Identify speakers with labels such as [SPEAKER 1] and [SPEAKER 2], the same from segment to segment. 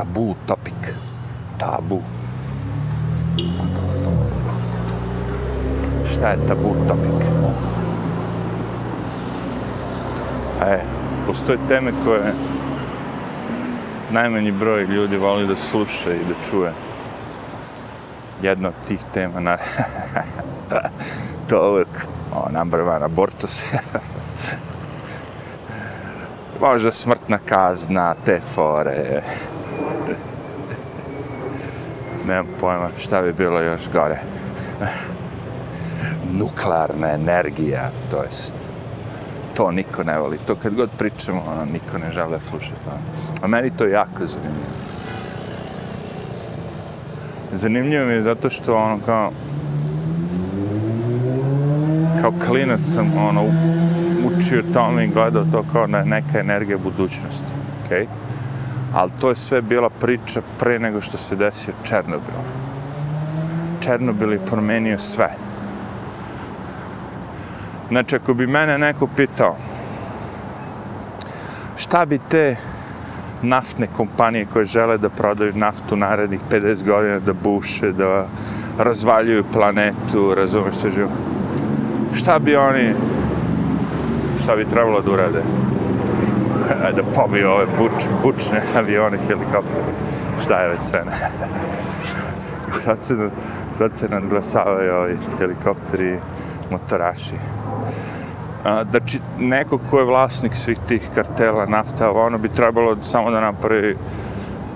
[SPEAKER 1] tabu topik. Tabu. Šta je tabu topik? E, postoje teme koje najmanji broj ljudi voli da sluša i da čuje. Jedna od tih tema, na... to uvijek, o, number one, abortus. Možda smrtna kazna, te fore. Nemam pojma šta bi bilo još gore. Nuklearna energija, to jest to niko ne voli. To kad god pričamo, ono, niko ne žele slušati. Ono. A meni to jako zanimljivo. Zanimljivo mi je zato što ono kao kao klinac sam ono učio tome ono, i gledao to kao neka energija budućnosti. Okay? Ali to je sve bila priča pre nego što se desio Černobil. Černobil je promenio sve. Znači, ako bi mene neko pitao šta bi te naftne kompanije koje žele da prodaju naftu narednih 50 godina, da buše, da razvaljuju planetu, razumeš se živo, šta bi oni, šta bi trebalo da urade? Da pobije ove buč, bučne avione, helikoptere, šta je već sve ne. sad, se, sad se nadglasavaju ovi helikopteri, motoraši. A, znači, neko ko je vlasnik svih tih kartela, nafta, ono bi trebalo samo da napravi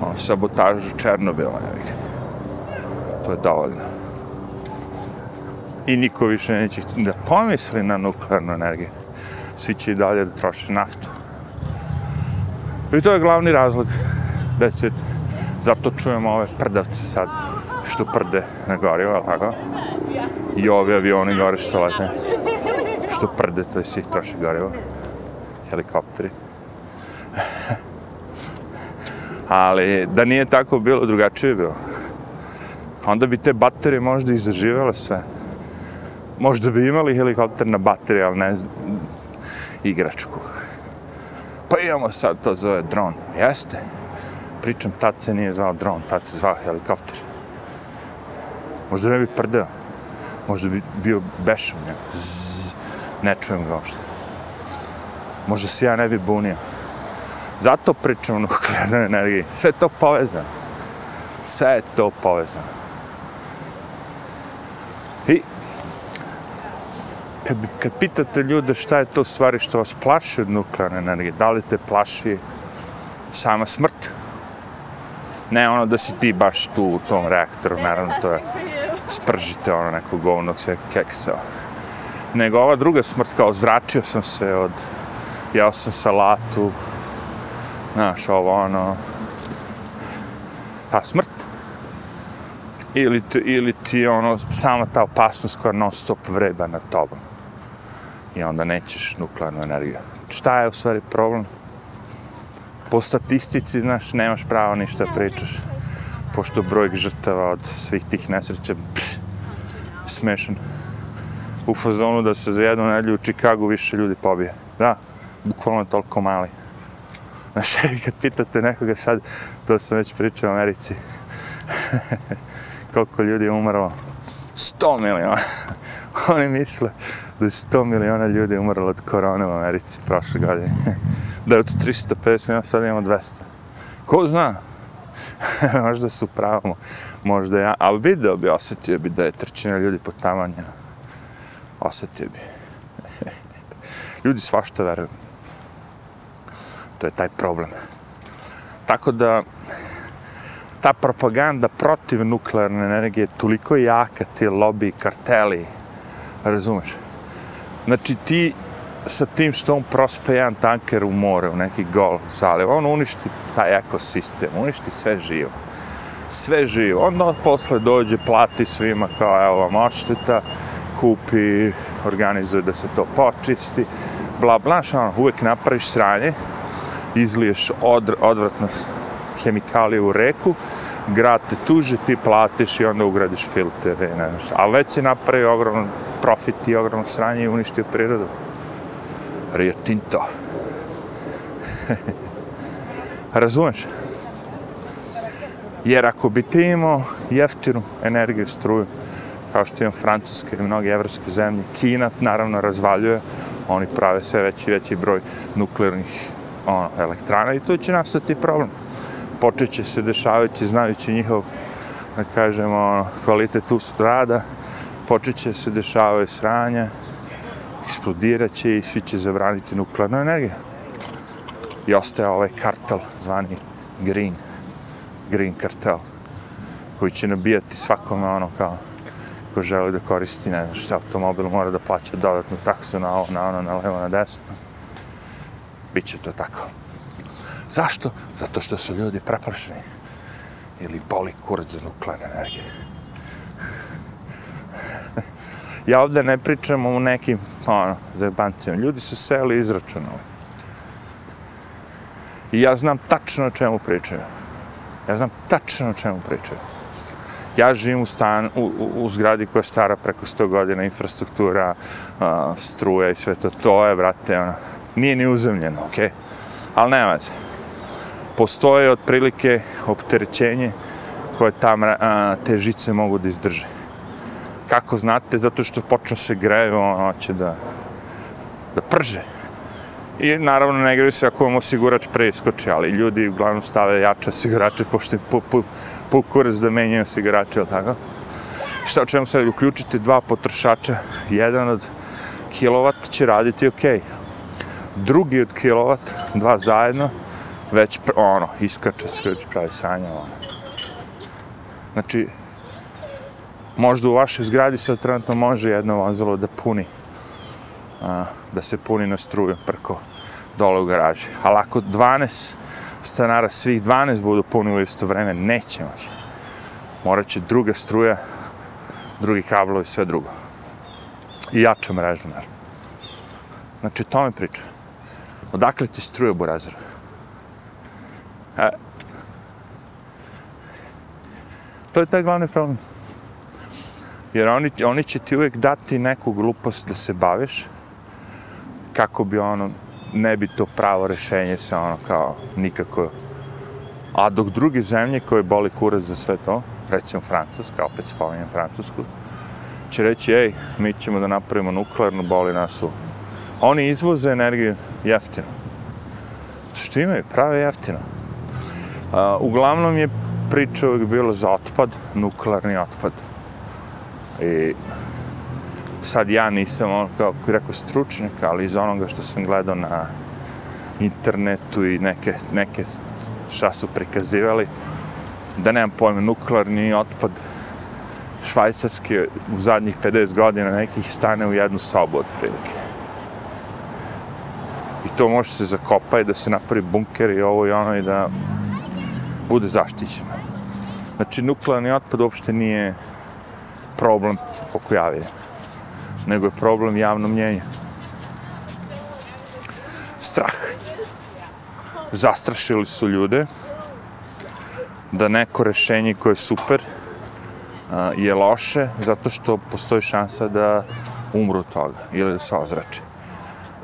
[SPEAKER 1] ono, sabotažu Černobila. To je dovoljno. I niko više neće da pomisli na nuklearnu energiju. Svi će i dalje da troše naftu. I to je glavni razlog. da se Zato čujemo ove prdavce sad što prde na gorivo, ali tako? I ove avioni gore što lete što prde, to je svih troši gorivo. Helikopteri. Ali da nije tako bilo, drugačije bilo. Onda bi te baterije možda i zaživele sve. Možda bi imali helikopter na baterije, ali ne igračku. Pa imamo sad to zove dron. Jeste. Pričam, tad se nije zvao dron, tad se zvao helikopter. Možda ne bi prdeo. Možda bi bio bešom. Zzz ne čujem ga uopšte. Možda se ja ne bi bunio. Zato pričam o nuklearnoj energiji. Sve je to povezano. Sve je to povezano. Kad, kad pitate ljude šta je to stvari što vas plaši od nuklearne energije, da li te plaši sama smrt? Ne ono da si ti baš tu u tom reaktoru, naravno to je spržite ono neko govno sve keksa. nego ova druga smrt, kao zračio sam se od, jeo sam salatu, znaš, ovo ono, ta smrt, ili ti, ili ti ono, sama ta opasnost koja non stop vreba na tobom. I onda nećeš nuklearnu energiju. Šta je u stvari problem? Po statistici, znaš, nemaš pravo ništa pričaš. Pošto broj žrtava od svih tih nesreća, pff, smešan u fazonu da se za jednu nedelju u Čikagu više ljudi pobije. Da, bukvalno toliko mali. Znaš, kad pitate nekoga sad, to sam već pričao u Americi, koliko ljudi je umrlo, 100 miliona. Oni misle da je 100 miliona ljudi umrlo od korone u Americi prošle godine. da je od 350 miliona, sad imamo 200. Ko zna? možda su pravo, možda ja, ali video bi, osjetio bi da je trećina ljudi potamanjena osetio bi. Ljudi svašta veruju. To je taj problem. Tako da, ta propaganda protiv nuklearne energije je toliko jaka, ti lobby, karteli, razumeš? Znači ti sa tim što on prospe jedan tanker u more, u neki gol zaliv, on uništi taj ekosistem, uništi sve živo. Sve živo. Onda posle dođe, plati svima kao, evo vam odšteta, kupi, organizuje da se to počisti, bla bla, što ono, uvek napraviš sranje, izliješ od, odvratno hemikalije u reku, grad te tuže, ti platiš i onda ugradiš filtere, ne znam šta. Ali već si napravio ogroman profit i ogromno sranje i uništio prirodu. Rio Tinto. Razumeš? Jer ako bi ti imao jeftinu energiju, struju, kao što imam Francuske i mnoge evropske zemlje, Kina naravno razvaljuje, oni prave sve veći veći broj nuklearnih ono, elektrana i tu će nastati problem. Počet će se dešavati, znajući njihov, da kažemo, ono, kvalitet rada, počet će se dešavati sranja, eksplodirat će i svi će zabraniti nuklearnu energiju. I ostaje ovaj kartel zvani Green, Green kartel, koji će nabijati svakome ono kao ko želi da koristi, ne znam šta, automobil mora da plaća dodatnu taksu na ovo, na ono, na levo, na desno. Biće to tako. Zašto? Zato što su ljudi preplašeni. Ili boli kurac za nuklearne energije ja ovde ne pričam o nekim, ono, zajebancijama. Ljudi su seli izračunali. I ja znam tačno o čemu pričaju. Ja znam tačno o čemu pričaju. Ja živim u, stan, u, u, u zgradi koja je stara preko 100 godina, infrastruktura, uh, struja i sve to. To je, brate, ono, nije ni uzemljeno, okej? Okay? Ali nema se. Postoje otprilike opterećenje koje tam, uh, te žice mogu da izdrže. Kako znate? Zato što počne se greje, ono će da, da prže. I naravno ne greju se ako vam osigurač preiskoči, ali ljudi uglavnom stave jače osigurače, pošto pu, pu, pu kurac da menjaju osigurače, ili tako? Šta o čemu sad uključite dva potrošača, jedan od kilovat će raditi ok. Drugi od kilovat, dva zajedno, već ono, iskače se već pravi sanja, ono. Znači, možda u vašoj zgradi se trenutno može jedno vozilo da puni, a, da se puni na struju preko dole u garaži. Ali ako 12 stanara, svih 12 budu punili isto vreme, neće moći. Morat će druga struja, drugi kablovi, sve drugo. I jača mreža, naravno. Znači, to mi priča. Odakle ti struja, Burazir? E, to je taj glavni problem. Jer oni, oni će ti uvijek dati neku glupost da se baviš, kako bi ono, ne bi to pravo rešenje se ono kao nikako... A dok druge zemlje koje boli kurac za sve to, recimo Francuska, opet spominjem Francusku, će reći, ej, mi ćemo da napravimo nuklearnu, boli nas u... Oni izvoze energiju jeftino. Što imaju? Prave jeftino. Uh, uglavnom je priča uvijek bilo za otpad, nuklearni otpad. I sad ja nisam, ono, kao rekao, stručnjak, ali iz onoga što sam gledao na internetu i neke, neke šta su prikazivali, da nemam pojma, nuklearni otpad švajcarski u zadnjih 50 godina nekih stane u jednu sobu otprilike. I to može se zakopa i da se napravi bunker i ovo i ono i da bude zaštićeno. Znači, nuklearni otpad uopšte nije problem, koliko ja vidim, nego je problem javno mnjenje. Strah. Zastrašili su ljude da neko rešenje koje je super je loše zato što postoji šansa da umru od toga ili da se ozrače.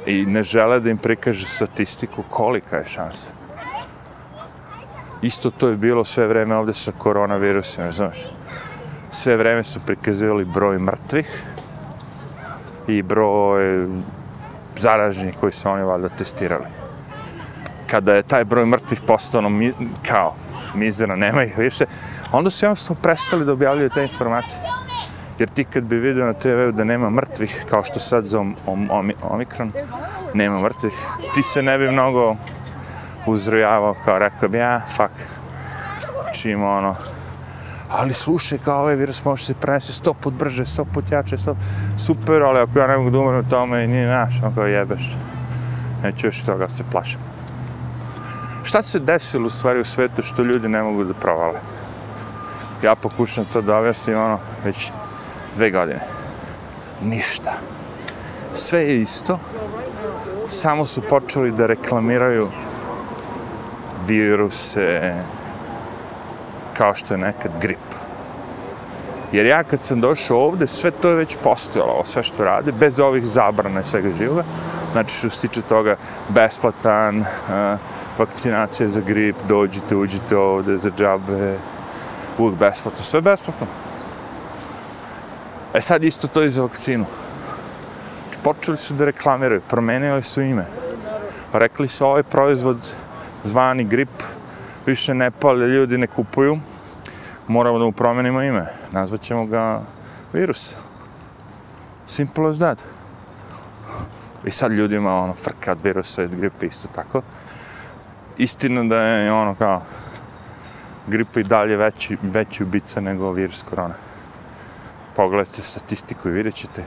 [SPEAKER 1] I ne žele da im prikaže statistiku kolika je šansa. Isto to je bilo sve vreme ovde sa koronavirusom, ne znaš sve vreme su prikazivali broj mrtvih i broj zaraženih koji su oni valjda testirali. Kada je taj broj mrtvih postao mi, kao mizerno, nema ih više, onda su jednostavno prestali da objavljaju te informacije. Jer ti kad bi vidio na TV-u da nema mrtvih, kao što sad za om, om, om, Omikron, nema mrtvih, ti se ne bi mnogo uzrojavao kao rekao bi, ja, fuck, znači, čim ono, ali slušaj, kao ovaj virus može se prenese sto put brže, sto put jače, sto... super, ali ako ja ne mogu da umrem tome tome, nije naš, on kao jebeš. Neću još toga se plašam. Šta se desilo u stvari u svetu što ljudi ne mogu da provale? Ja pokušam to da objasnim, ono, već dve godine. Ništa. Sve je isto, samo su počeli da reklamiraju viruse, kao što je nekad grip. Jer ja kad sam došao ovde, sve to je već postojalo, ovo sve što rade, bez ovih zabrana i svega živoga. Znači, što se tiče toga, besplatan, uh, vakcinacija za grip, dođite, uđite ovde za džabe, uvijek besplatno, sve besplatno. E sad isto to i za vakcinu. Znači, počeli su da reklamiraju, promenili su ime. Rekli su ovaj proizvod zvani grip, više ne pali, ljudi ne kupuju, moramo da mu promenimo ime. Nazvaćemo ga virus. Simple as that. I sad ljudima ono frka od virusa i od gripe isto tako. Istina da je ono kao gripa i dalje veći, veći ubica nego virus korona. Pogledajte statistiku i vidjet ćete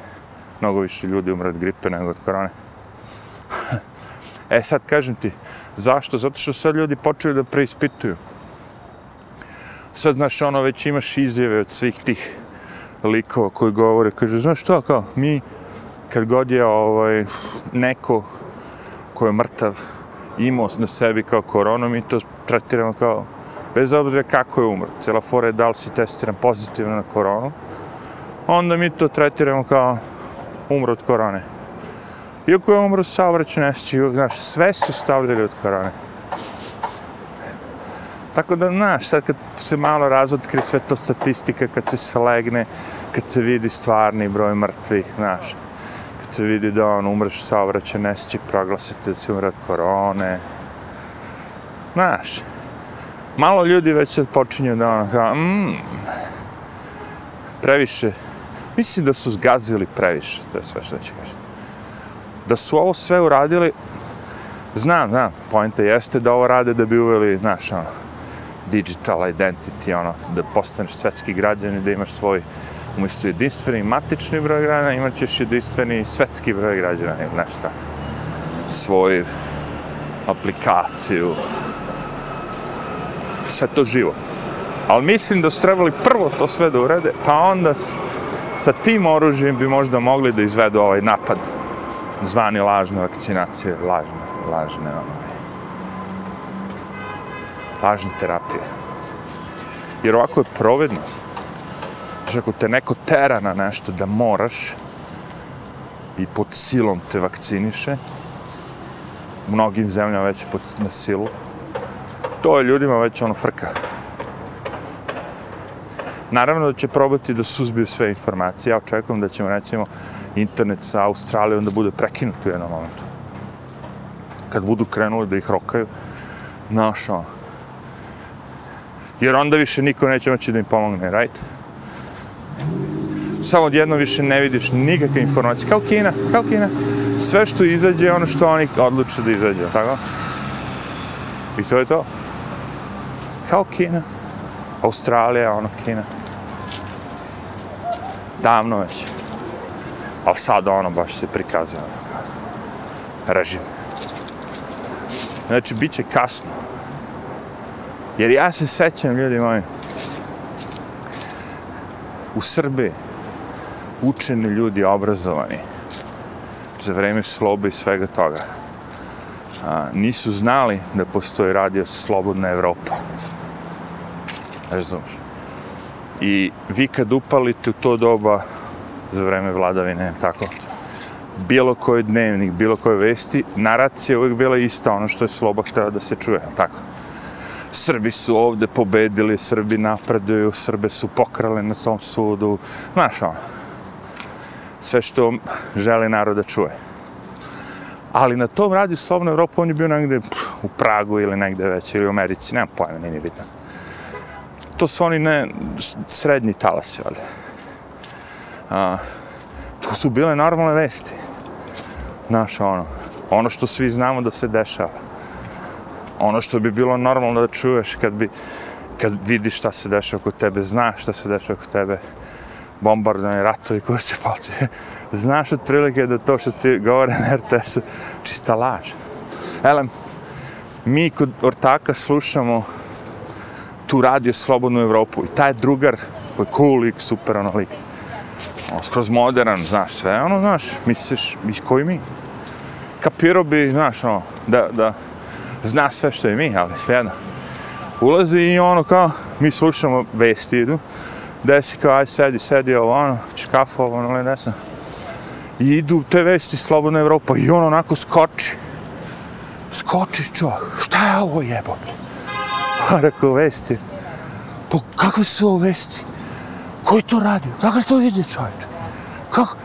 [SPEAKER 1] mnogo više ljudi umre od gripe nego od korone. e sad kažem ti, zašto? Zato što sad ljudi počeli da preispituju. Sad, znaš, ono, već imaš izjave od svih tih likova koji govore, kaže, znaš što, kao, mi, kad god je ovaj, neko ko je mrtav imao na sebi kao koronu, mi to tretiramo kao, bez obzira kako je umro, cela fora je da li si testiran pozitivno na koronu, onda mi to tretiramo kao umro od korone. Iako je umro saobraćaj nesći, znaš, sve su stavljali od korone. Tako da, znaš, sad kad se malo razotkri sve to statistika, kad se slegne, kad se vidi stvarni broj mrtvih, znaš, kad se vidi da on umreš saobraćaj nesći, proglasite da si umre od korone. Znaš, malo ljudi već sad počinju da ono kao, mm, previše, mislim da su zgazili previše, to je sve što ću kažem. Da su ovo sve uradili, znam, znam, pojenta jeste da ovo rade da bi uveli, znaš, ono, digital identity, ono, da postaneš svetski građan i da imaš svoj, umjesto jedinstveni matični broj građana, imat ćeš jedinstveni svetski broj građana, ili nešto. Svoju aplikaciju, sve to živo. Ali mislim da su trebali prvo to sve da urede, pa onda s, sa tim oružjem bi možda mogli da izvedu ovaj napad. Zvani lažne vakcinacije, lažne, lažne, ono, lažne terapije. Jer ovako je provedno. Znači, ako te neko tera na nešto da moraš i pod silom te vakciniše, u mnogim zemljama već pod, na silu, to je ljudima već ono frka. Naravno da će probati da suzbiju sve informacije. Ja očekujem da ćemo, recimo, internet sa Australijom da bude prekinut u jednom momentu. Kad budu krenuli da ih rokaju, znaš, ono. Jer onda više niko neće moći da im pomogne, right? Samo odjedno više ne vidiš nikakve informacije. Kao Kina, kao Kina. Sve što izađe je ono što oni odluče da izađe, tako? I to je to kao Kina. Australija, ono, Kina. Davno već. Ali sad, ono, baš se prikazuje, ono, režim. Znači, bit će kasno. Jer ja se sećam, ljudi moji, u Srbiji učeni ljudi, obrazovani, za vreme slobe i svega toga, a, nisu znali da postoji radio Slobodna Evropa razumiješ. I vi kad upalite u to doba za vreme vladavine, tako, bilo koji dnevnik, bilo koje vesti, naracija je uvijek bila ista, ono što je sloba htjela da se čuje, tako. Srbi su ovde pobedili, Srbi napreduju, Srbe su pokrali na tom sudu, znaš ono, sve što želi narod da čuje. Ali na tom radiju Slobodna Evropa, on je bio negde u Pragu ili negde već, ili u Americi, nemam pojma, nije bitno to su oni ne srednji talasi, ali. A, to su bile normalne vesti. Znaš, ono, ono što svi znamo da se dešava. Ono što bi bilo normalno da čuješ kad bi, kad vidiš šta se dešava kod tebe, znaš šta se dešava kod tebe, bombardovanje, ratovi koji se palci. Znaš otprilike da to što ti govore na RTS-u čista laž. Elem, mi kod ortaka slušamo tu radio Slobodnu Evropu i taj drugar koji je cool lik, super ono lik. On, skroz modern, znaš, sve ono, znaš, misliš, mis koji mi? Kapirao bi, znaš, ono, da, da zna sve što je mi, ali sve jedno. Ulazi i ono kao, mi slušamo vesti idu, desi kao, aj sedi, sedi ovo, ono, čkafu ovo, ono, ne znam. I idu te vesti Slobodna Evropa i on onako skoči. Skoči čovjek, šta je ovo jebote? rekao, vesti. Pa kakve su ovo vesti? Ko je to radio? Dakle to ide čovječ? Kako,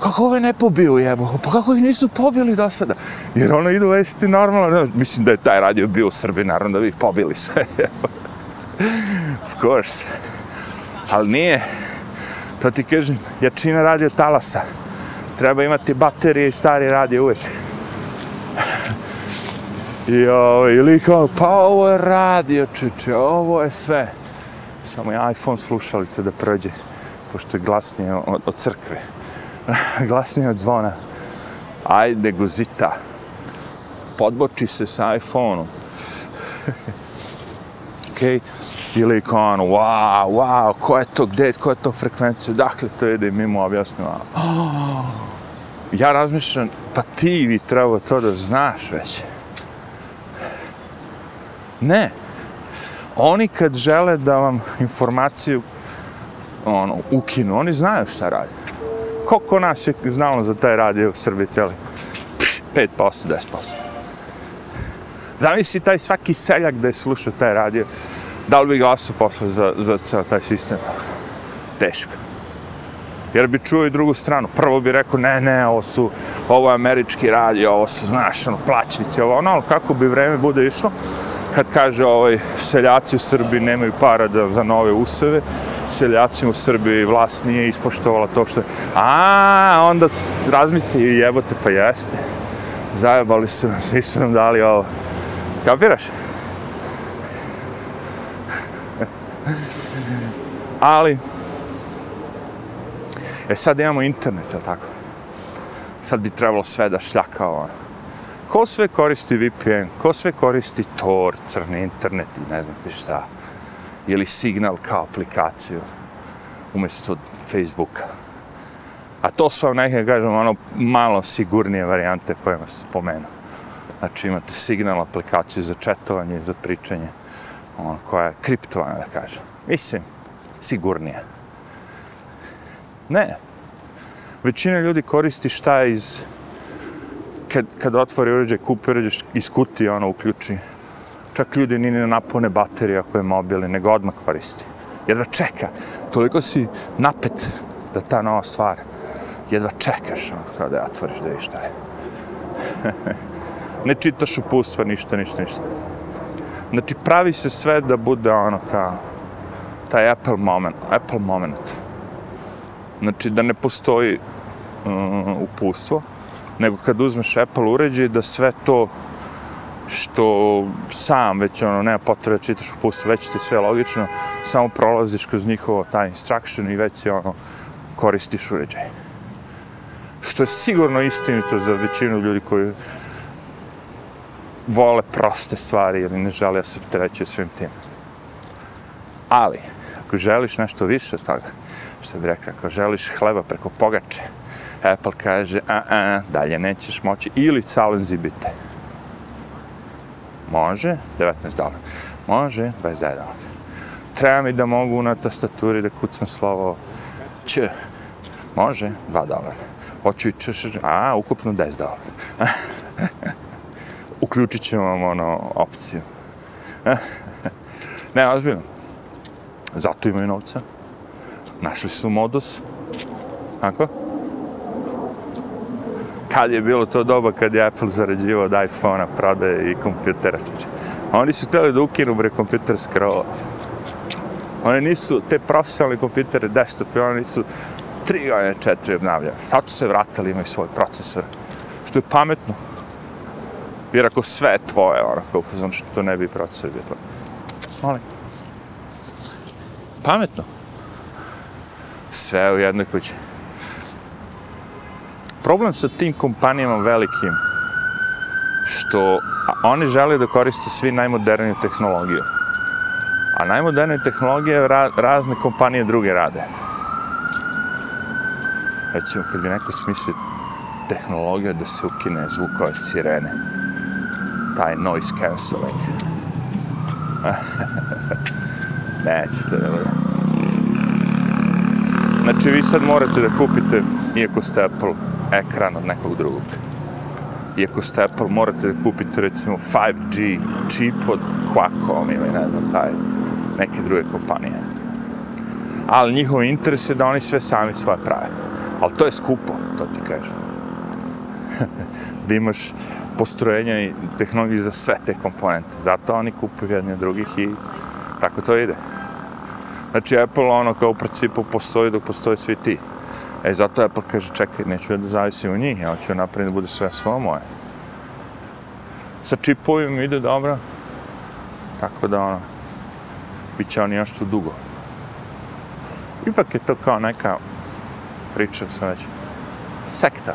[SPEAKER 1] kako ove ne pobiju jebo? Pa kako ih nisu pobili do sada? Jer ono idu vesti normalno. Ne, mislim da je taj radio bio u Srbiji, naravno da bi ih pobili sve. of course. Ali nije. To ti kažem, jačina radio talasa. Treba imati baterije i stari radio uvijek. I ovo, ili kao, pa ovo je radio, čeče, ovo je sve. Samo je iPhone slušalice da prođe, pošto je glasnije od, od crkve. glasnije od zvona. Ajde, guzita. Podboči se sa iPhone-om. Okej. Okay. Ili kao ono, wow, wow, ko je to, gdje, ko je to frekvencija, dakle to ide i mi mu objasnimo. Oh. Ja razmišljam, pa ti bi trebao to da znaš već. Ne. Oni kad žele da vam informaciju ono, ukinu, oni znaju šta radi. Koliko nas je znalo za taj radio u Srbiji cijeli? 5%, 10%. Zamisli taj svaki seljak da je slušao taj radio, da li bi glasao posle za, za ceo taj sistem? Teško. Jer bi čuo i drugu stranu. Prvo bi rekao, ne, ne, ovo su, ovo je američki radio, ovo su, znaš, ono, plaćnici, ovo, ono, ali kako bi vreme bude išlo, kad kaže ovaj seljaci u Srbiji nemaju para da, za nove useve, seljaci u Srbiji vlast nije ispoštovala to što je. A, onda razmisli i jebote, pa jeste. Zajebali su nam, svi su nam dali ovo. Kapiraš? Ali, e sad imamo internet, je tako? Sad bi trebalo sve da šljaka ono ko sve koristi VPN, ko sve koristi Tor, crni internet i ne znam ti šta, ili Signal kao aplikaciju umjesto Facebooka. A to su vam neke, kažem, ono malo sigurnije varijante koje vas spomenu. Znači imate Signal aplikaciju za četovanje, za pričanje, ono koja je kriptovana, da kažem. Mislim, sigurnije. Ne. Većina ljudi koristi šta iz kad, kad otvori uređaj, kupi uređaj, iz kutije ono uključi. Čak ljudi ni ne napune baterije ako je mobil, nego odmah koristi. Jedva čeka. Toliko si napet da ta nova stvar. Jedva čekaš ono, kao da je otvoriš da vidiš šta je. ne čitaš upustva, ništa, ništa, ništa. Znači, pravi se sve da bude ono kao taj Apple moment, Apple moment. Znači, da ne postoji uh, upustvo, nego kad uzmeš Apple uređaj da sve to što sam već ono nema potrebe čitaš u pustu, već ti sve logično, samo prolaziš kroz njihovo taj instruction i već se ono koristiš uređaj. Što je sigurno istinito za većinu ljudi koji vole proste stvari ili ne žele da se treće svim tim. Ali, ako želiš nešto više od toga, što bih rekao, ako želiš hleba preko pogače, Apple kaže, a, a, dalje nećeš moći, ili calenzi bite. Može, 19 dolara. Može, 29 dolara. Treba mi da mogu na tastaturi da kucam slovo Č. Može, 2 dolara. Hoću i Č, a, ukupno 10 dolara. Uključit ćemo vam ono, opciju. ne, ozbiljno. Zato imaju novca. Našli su modus. Ako? Kad je bilo to doba kad je Apple zarađivao od iPhone-a, prodaje i kompjutera. Oni su htjeli da ukinu bre kompjuter skroz. Oni nisu, te profesionalne kompjutere, desktopi, oni nisu tri godine, četiri obnavljali. Sad su se vratili, imaju svoj procesor. Što je pametno. Jer ako sve je tvoje, ono, kao fuzon, što to ne bi procesor bio tvoj. Molim. Pametno. Sve u jednoj kući problem sa tim kompanijama velikim, što oni žele da koriste svi najmoderniju tehnologiju. A najmodernije tehnologije ra razne kompanije druge rade. Recimo, kad bi neko smislio tehnologiju da se ukine zvukove sirene, taj noise cancelling. Nećete da bude. Znači, vi sad morate da kupite, iako ste Apple, ekran od nekog drugog. Iako ste Apple, morate da kupite recimo 5G čip od Qualcomm ili ne znam taj neke druge kompanije. Ali njihov interes je da oni sve sami svoje prave. Ali to je skupo, to ti kažem. da imaš postrojenja i tehnologije za sve te komponente. Zato oni kupuju jedni od drugih i tako to ide. Znači Apple ono kao u principu postoji dok postoje svi ti. E zato Apple kaže čekaj, neću da zavisim od njih, ja ću napraviti da bude sve svoje moje. Sa čipovima ide dobro, tako da ono, bit će oni još tu dugo. Ipak je to kao neka priča, sam već, sekta.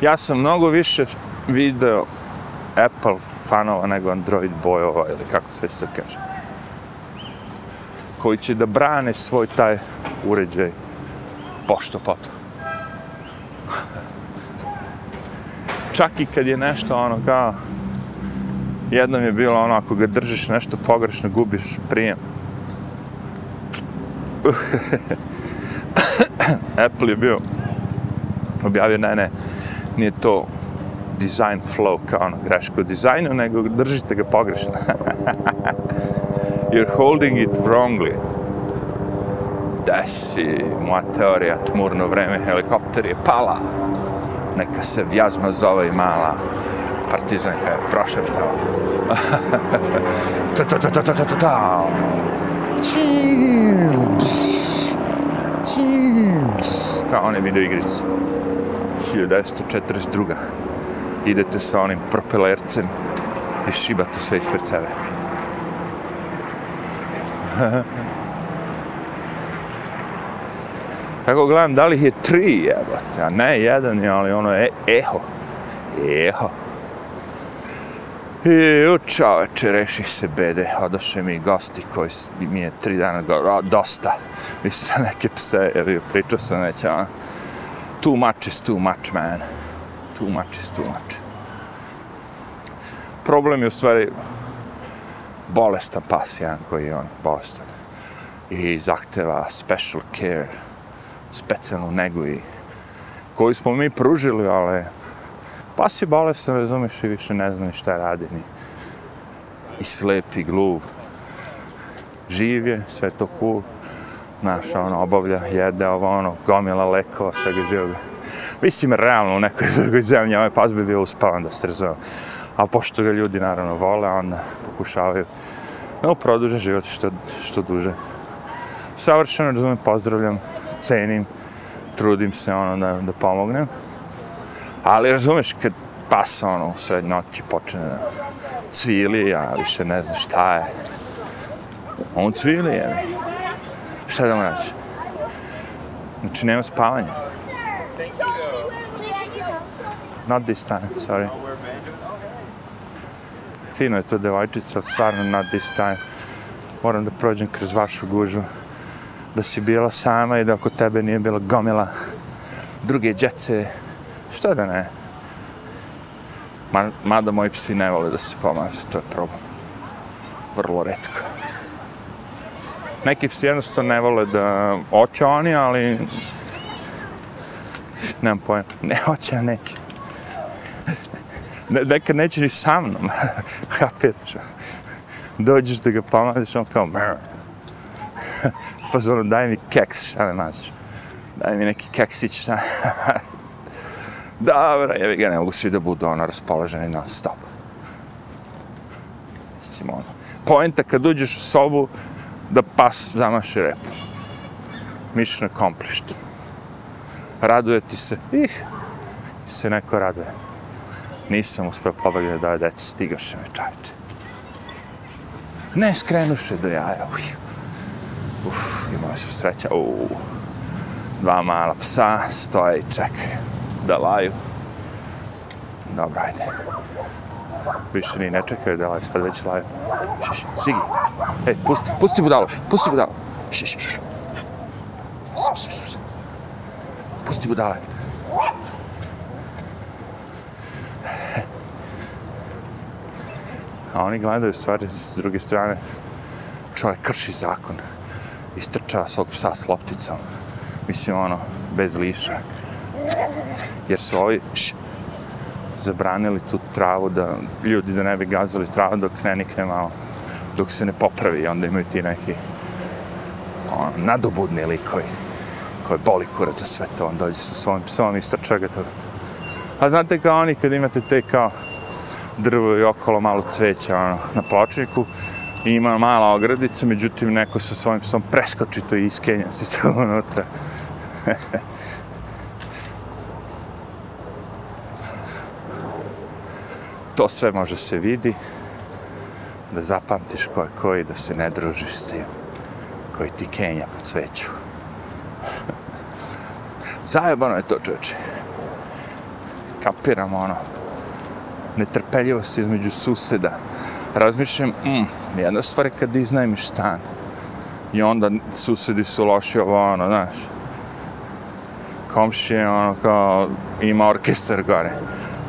[SPEAKER 1] Ja sam mnogo više video Apple fanova nego Android bojova ili kako se to kaže. Koji će da brane svoj taj uređaj pošto poto. Čak i kad je nešto ono kao jednom je bilo ono ako ga držiš nešto pogrešno gubiš prijem. Apple je bio objavio ne ne nije to design flow kao ono greško dizajnu, nego držite ga pogrešno. You're holding it wrongly. Da moja teorija, tmurno vreme, helikopter je pala. Neka se vjazma zove i mala partizanka je prošeptala. ta ta ta ta ta ta ta ta Kao one video igrice. 1942. Idete sa onim propelercem i šibate sve ispred sebe. Tako gledam, da li ih je tri, jebate, a ne jedan, ali ono je eho. Eho. I u čoveče, reši se bede, odoše mi gosti koji mi je tri dana go, dosta. dosta. Mislim, neke pse, ja pričao sam već, a, too much is too much, man. Too much is too much. Problem je u stvari bolestan pas, jedan koji je on bolestan. I zahteva special care, specijalnu negu i koju smo mi pružili, ali pas je bolestan, razumiješ, i više ne znam šta radi ni. I slep i gluv. Živ je, sve to cool znaš, ono, obavlja, jede ovo, ono, gomila lekova, svega živoga. Mislim, realno, u nekoj drugoj zemlji, ovaj pas bi bio uspavan da se razumije. A pošto ga ljudi, naravno, vole, onda pokušavaju da produže život što, što duže. Savršeno, razumijem, pozdravljam, cenim, trudim se, ono, da, da pomognem. Ali, razumeš, kad pas, ono, u sred noći počne da cvili, a više ne znam šta je. On cvili, je mi. Šta da mu radiš? Znači, nema spavanja. Not this time, sorry. Fino je to devojčica, stvarno not this time. Moram da prođem kroz vašu gužu. Da si bila sama i da oko tebe nije bila gomila druge djece. Što da ne? Mada moji psi ne vole da se pomaže, to je problem. Vrlo redko neki psi jednostavno ne vole da oće oni, ali nemam pojma, ne hoće, neće. Ne, nekad neće ni sa mnom, kapiraš. Dođeš da ga pomaziš, on kao mrr. Pa zvono, daj mi keks, šta me maziš? Daj mi neki keksić, šta? Dobro, jevi ga, ne mogu svi da budu ono raspoloženi non stop. Mislim, ono. Poenta kad uđeš u sobu, da pas zamaše rep. Mission accomplished. Raduje ti se. Ih, ti se neko raduje. Nisam uspio pobagati da deci stigaše me čajče. Ne skrenuše do jaja. Uf, Uf imali smo sreća. Uf. Dva mala psa stoje i čekaju da laju. Dobro, ajde. Više ni ne čekaju da laju, sad već laju. Šiš, Sigi. Ej, pusti, pusti budalo, pusti budalo. Šiš, šiš. Pusti budale. A oni gledaju stvari s druge strane. Čovjek krši zakon. Istrčava svog psa s lopticom. Mislim, ono, bez liša. Jer su ovi, š, zabranili tu travu da ljudi da ne bi gazili travu dok ne nikne malo. dok se ne popravi, onda imaju ti neki ono, nadobudni likovi koji boli kurac za sve to, on dođe sa svojim psom i strča ga to. A znate kao oni kad imate te kao drvo i okolo malo cveća ono, na pločniku i ima mala ogradica, međutim neko sa svojim psom preskoči to i iskenja se to unutra. to sve može se vidi, da zapamtiš ko je koji, da se ne družiš s tim koji ti kenja po cveću. Zajebano je to, čoče. Kapiramo ono, netrpeljivost između suseda. Razmišljam, mm, jedna stvar je kad iznajmiš stan. I onda susedi su loši ovo, ono, znaš. Komšije, ono, kao, ima orkestar gore.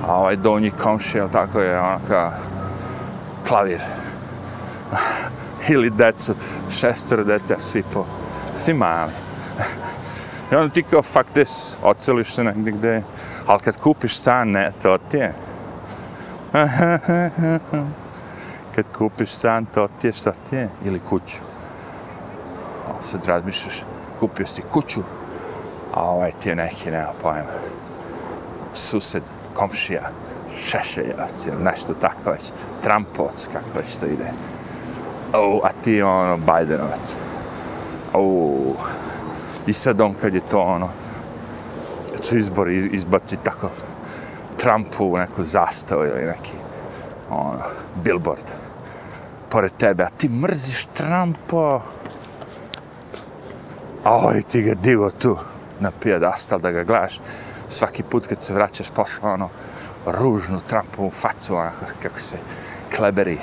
[SPEAKER 1] A ovaj donji komšija, tako je, ono, kao, klavir. Ili decu, šestoro deca, svi po, svi mali. I onda ti kao, fuck this, oceliš se negdje gde, ali kad kupiš stan, ne, to ti je. kad kupiš stan, to ti je, šta ti je, ili kuću. O, sad razmišljaš, kupio si kuću, a ovaj ti je neki, nema pojma. Sused, komšija, šešeljac, ili nešto tako već, Trumpovac, kako već to ide. O, a ti ono, Bidenovac. O, I sad on kad je to ono, kad su izbori izbaci tako Trumpu u neku zastavu ili neki ono, billboard pored tebe, a ti mrziš Trumpa. A ovaj ti ga divo tu na pijedastal da ga gledaš svaki put kad se vraćaš posle ono ružnu Trumpovu facu, onako kako se kleberi,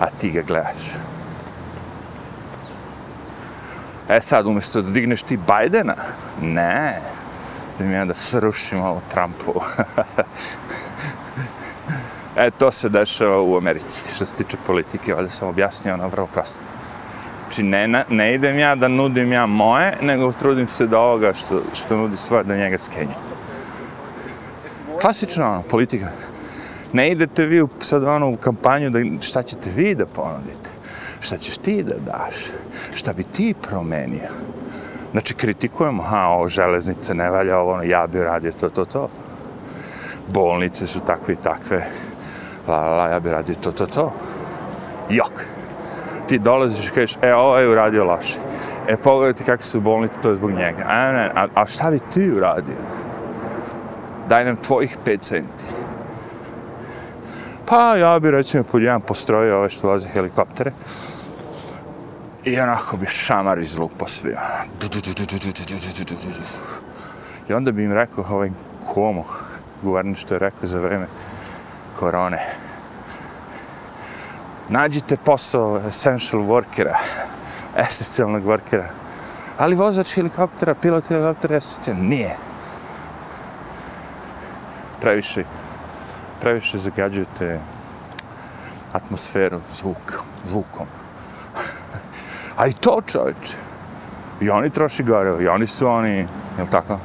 [SPEAKER 1] a ti ga gledaš. E sad, umjesto da digneš ti Bajdena, ne, da ja da srušimo ovo Trumpu. e, to se dešava u Americi, što se tiče politike, ovdje sam objasnio ono vrlo prosto. Znači, ne, ne idem ja da nudim ja moje, nego trudim se da ovoga što, što nudi svoje, da njega skenje. Klasično, ono, politika. Ne idete vi sad ono u kampanju da šta ćete vi da ponudite šta ćeš ti da daš, šta bi ti promenio. Znači, kritikujemo, ha, ovo železnice ne valja, ovo, ono, ja bi radio to, to, to. Bolnice su takve i takve, la, la, la, ja bi radio to, to, to. Jok. Ti dolaziš i kažeš, e, ovo je uradio loše. E, pogledaj ti kakve su bolnice, to je zbog njega. A, ne, a, a šta bi ti uradio? Daj nam tvojih 5 centi. Pa ja bi recimo pod jedan postrojio ove što voze helikoptere. I onako bi šamar izlupo sve. I onda bi im rekao ovaj komo, guverner što je rekao za vreme korone. Nađite posao essential workera, esencijalnog workera. Ali vozač helikoptera, pilot helikoptera, esencijalnog, nije. Previše previše zagađujete atmosferu zvuk, zvukom. A i to čovječe. I oni troši gore, i oni su oni, je tako?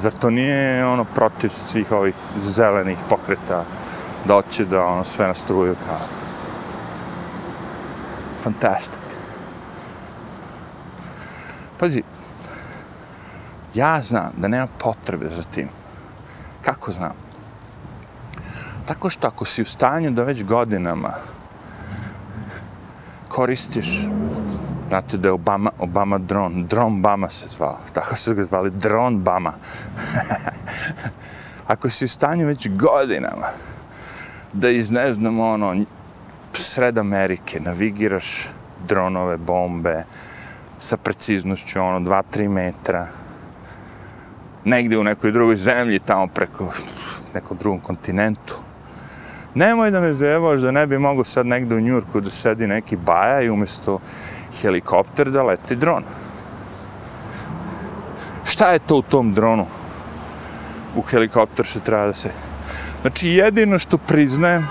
[SPEAKER 1] Zar to nije ono protiv svih ovih zelenih pokreta da hoće da ono sve nastruju kao... Fantastic. Pazi, ja znam da nema potrebe za tim. Kako znam? Tako što ako si u stanju da već godinama koristiš, znate da je Obama, Obama dron, dron Bama se zvao, tako su ga zvali, dron Bama. ako si u stanju već godinama da iz, ne znam, ono, sred Amerike navigiraš dronove, bombe, sa preciznošću, ono, 2-3 metra, negdje u nekoj drugoj zemlji, tamo preko nekom drugom kontinentu, nemoj da me zevaš da ne bi mogo sad negde u Njurku da sedi neki baja i umjesto helikopter da leti dron. Šta je to u tom dronu? U helikopter što treba da se... Znači, jedino što priznajem,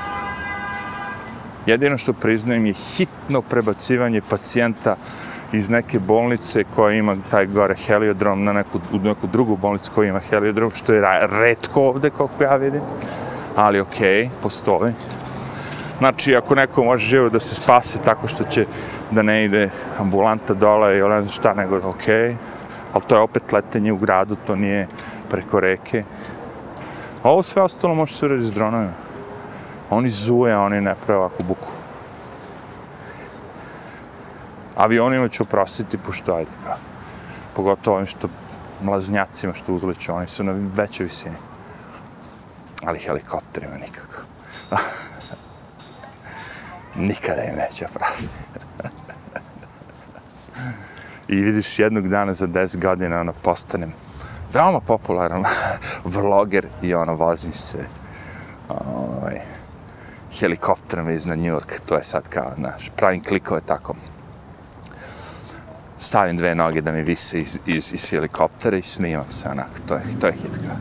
[SPEAKER 1] jedino što priznajem je hitno prebacivanje pacijenta iz neke bolnice koja ima taj gore heliodrom na neku, u neku drugu bolnicu koja ima heliodrom, što je redko ovde, koliko ja vidim ali okej, okay, postoji. Znači, ako neko može živo da se spase tako što će da ne ide ambulanta dole ili ne ono znam šta, nego ok, ali to je opet letenje u gradu, to nije preko reke. A ovo sve ostalo može se uraditi s dronovima. Oni zuje, oni ne prave ovakvu buku. Avionima ću oprostiti, pošto ajde kao. Pogotovo ovim što mlaznjacima što uzleću, oni su na većoj visini. Ali helikopterima nikako. Nikada im neće oprostiti. I vidiš jednog dana za 10 godina ono postanem veoma popularan vloger i ono vozim se ovaj, helikopterom iznad New York, to je sad kao, znaš, pravim klikove tako. Stavim dve noge da mi vise iz, iz, iz helikoptera i snimam se onako, to je, to je hitka.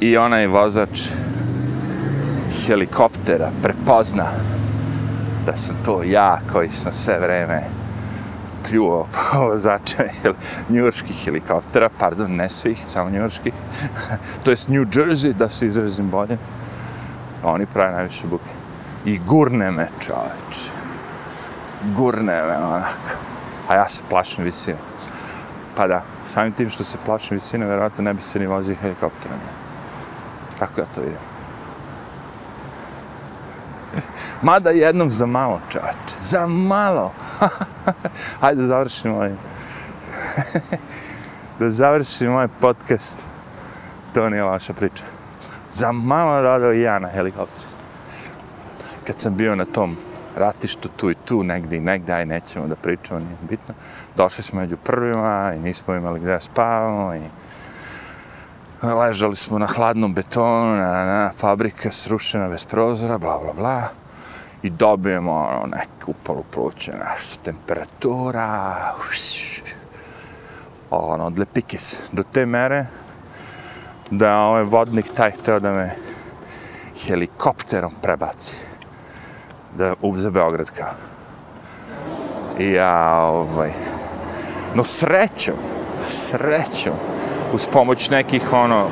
[SPEAKER 1] I onaj vozač helikoptera prepozna da sam to ja koji sam sve vreme pljuvao po vozača njujorskih helikoptera, pardon, ne svih, samo njujorskih, to jest New Jersey, da se izrazim bolje, oni prave najviše buke. I gurne me, čoveč. Gurne me, onako. A ja se plašim visine. Pa da, samim tim što se plašim visine, vjerojatno ne bi se ni vozio helikopterom. Tako ja to vidim. Mada jednom za malo, čač. Za malo. Hajde da završim ovaj. da završim ovaj podcast. To nije vaša priča. Za malo radao i ja na helikopteru. Kad sam bio na tom ratištu tu i tu, negdje i negdje, aj nećemo da pričamo, nije bitno. Došli smo među prvima i nismo imali gdje spavamo i ležali smo na hladnom betonu, na, na fabrika srušena bez prozora, bla, bla, bla. I dobijemo ono, neku upalu pluće, nešto, temperatura, uš, ono, od lepikis. Do te mere da ovaj vodnik taj hteo da me helikopterom prebaci. Da ubze Beograd kao. I ja, ovaj... No srećom, srećom, uz pomoć nekih ono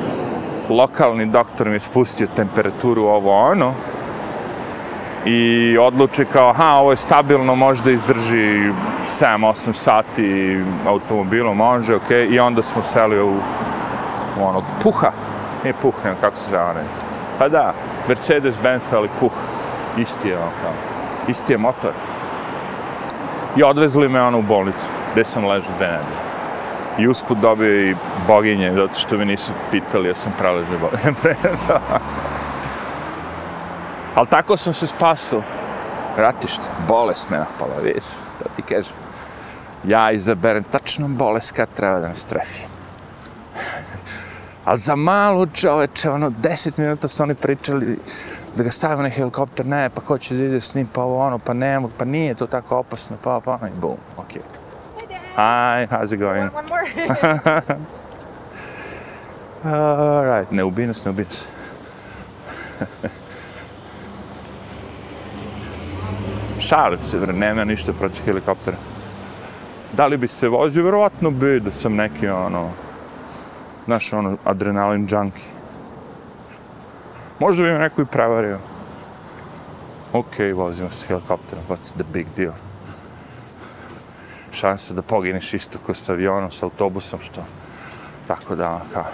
[SPEAKER 1] lokalni doktor mi je spustio temperaturu ovo ono i odluči kao aha ovo je stabilno možda izdrži 7-8 sati automobilom može ok i onda smo seli u, u onog puha. Ne puh nema kako se zove pa da Mercedes Benz ali puh. Isti je ono kao isti je motor. I odvezli me ono u bolnicu gde sam ležao dve nedelje. I usput dobio i boginje, zato što mi nisu pitali, ja sam praležio boginje. Ali tako sam se spasao. Ratište, bolest me napala, vidiš, to ti kažem. Ja izaberem tačno bolest kad treba da nas strefi. Ali za malo čoveče, ono, deset minuta su oni pričali da ga stavimo na helikopter, ne, pa ko će da ide s njim, pa ovo ono, pa ne, pa nije to tako opasno, pa pa, pa i bum, okej. Okay. Hi, how's it going?
[SPEAKER 2] One, one more.
[SPEAKER 1] All right, nas, ne ubi nas. Šalim se, vre, nema ništa protiv helikoptera. Da li bi se vozio? Vjerovatno bi da sam neki, ono, znaš, ono, adrenalin junkie. Možda bi me neko i prevario. Ok, vozimo se helikopterom, what's the big deal? Šanse da pogineš isto kao s avionom, s autobusom, što tako da, ono, kao,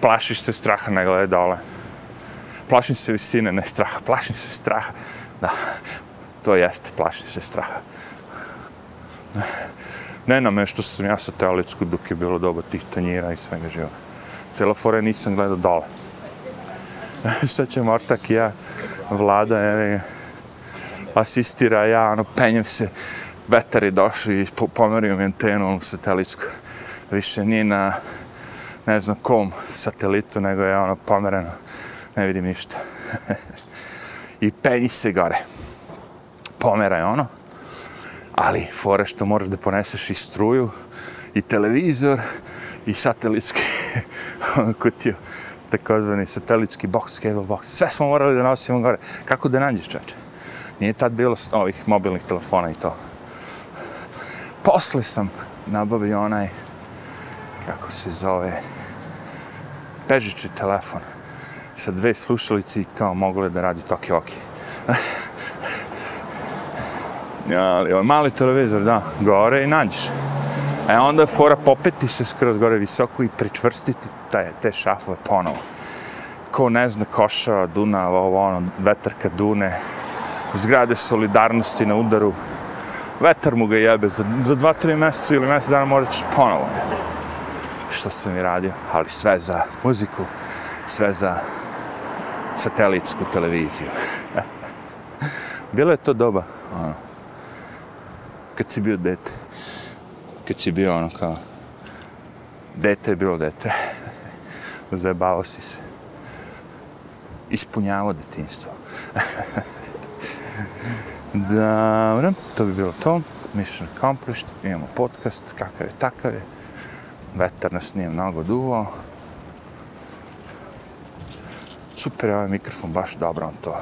[SPEAKER 1] plašiš se straha, ne gledaj dole. Plašim se visine, ne straha, plašim se straha. Da, to jeste, plašim se straha. Ne na me što sam ja sa teolitsku dok je bilo doba tih tanjira i svega živoga. Cijela fora nisam gledao dole. Sad će Mortak i ja, vlada, evo, asistira, ja, ono, penjem se, vetar je došao i pomerio mi antenu u satelitsku. Više nije na ne znam kom satelitu, nego je ono pomereno. Ne vidim ništa. I penji se gore. Pomera je ono. Ali fore što moraš da poneseš i struju, i televizor, i satelitski ono kutiju takozvani satelitski box, cable box. Sve smo morali da nosimo gore. Kako da nađeš čače? Nije tad bilo ovih mobilnih telefona i to posle sam nabavio onaj, kako se zove, pežiči telefon sa dve slušalice i kao mogle da radi toke oke. Ali ovaj mali televizor, da, gore i nađeš. E onda je fora popeti se skroz gore visoko i pričvrstiti te, te šafove ponovo. Ko ne zna koša, Dunav, ovo ono, vetarka Dune, zgrade solidarnosti na udaru, vetar mu ga jebe, za, za dva, tri mjeseca ili mjesec dana morat ćeš ponovo. Što sam i radio, ali sve za muziku, sve za satelitsku televiziju. Bilo je to doba, ono, kad si bio dete, kad si bio ono kao, dete je bilo dete, zajebao si se, ispunjavao detinstvo. Dobro, to bi bilo to. Mission accomplished, imamo podcast, kakav je, takav je. Vetar nas nije mnogo duvao. Super je ovaj mikrofon, baš dobro on to,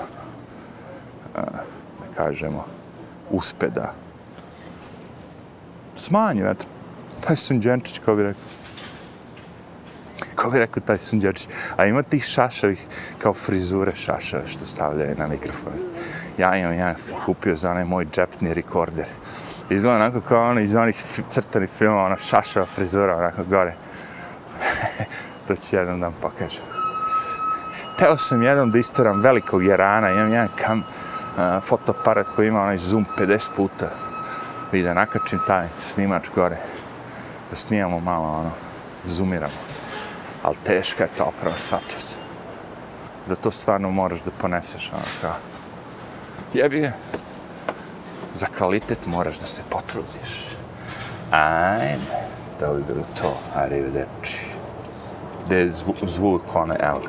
[SPEAKER 1] eh, da kažemo, uspe da smanji vetar. Taj sunđenčić, kao bi rekao. Kao bi rekao taj sunđenčić. A ima tih šašavih, kao frizure šašave što stavljaju na mikrofon ja imam, ja sam kupio za onaj moj džepni rekorder. Izgleda onako kao ono iz onih crtanih filmova, ona šašava frizura, onako gore. to ću jednom da vam pokažem. Teo sam jednom da istoram velikog jerana, imam jedan kam, uh, fotoaparat koji ima onaj zoom 50 puta. I da nakačim taj snimač gore, da snimamo malo, ono, zoomiramo. Ali teška je to oprava, shvatio se. Zato stvarno moraš da poneseš, ono, kao, jebi ga. Za kvalitet moraš da se potrudiš. Ajde, to bi bilo to. Arrivederci. Gde je zvu, zvuk, one, evo.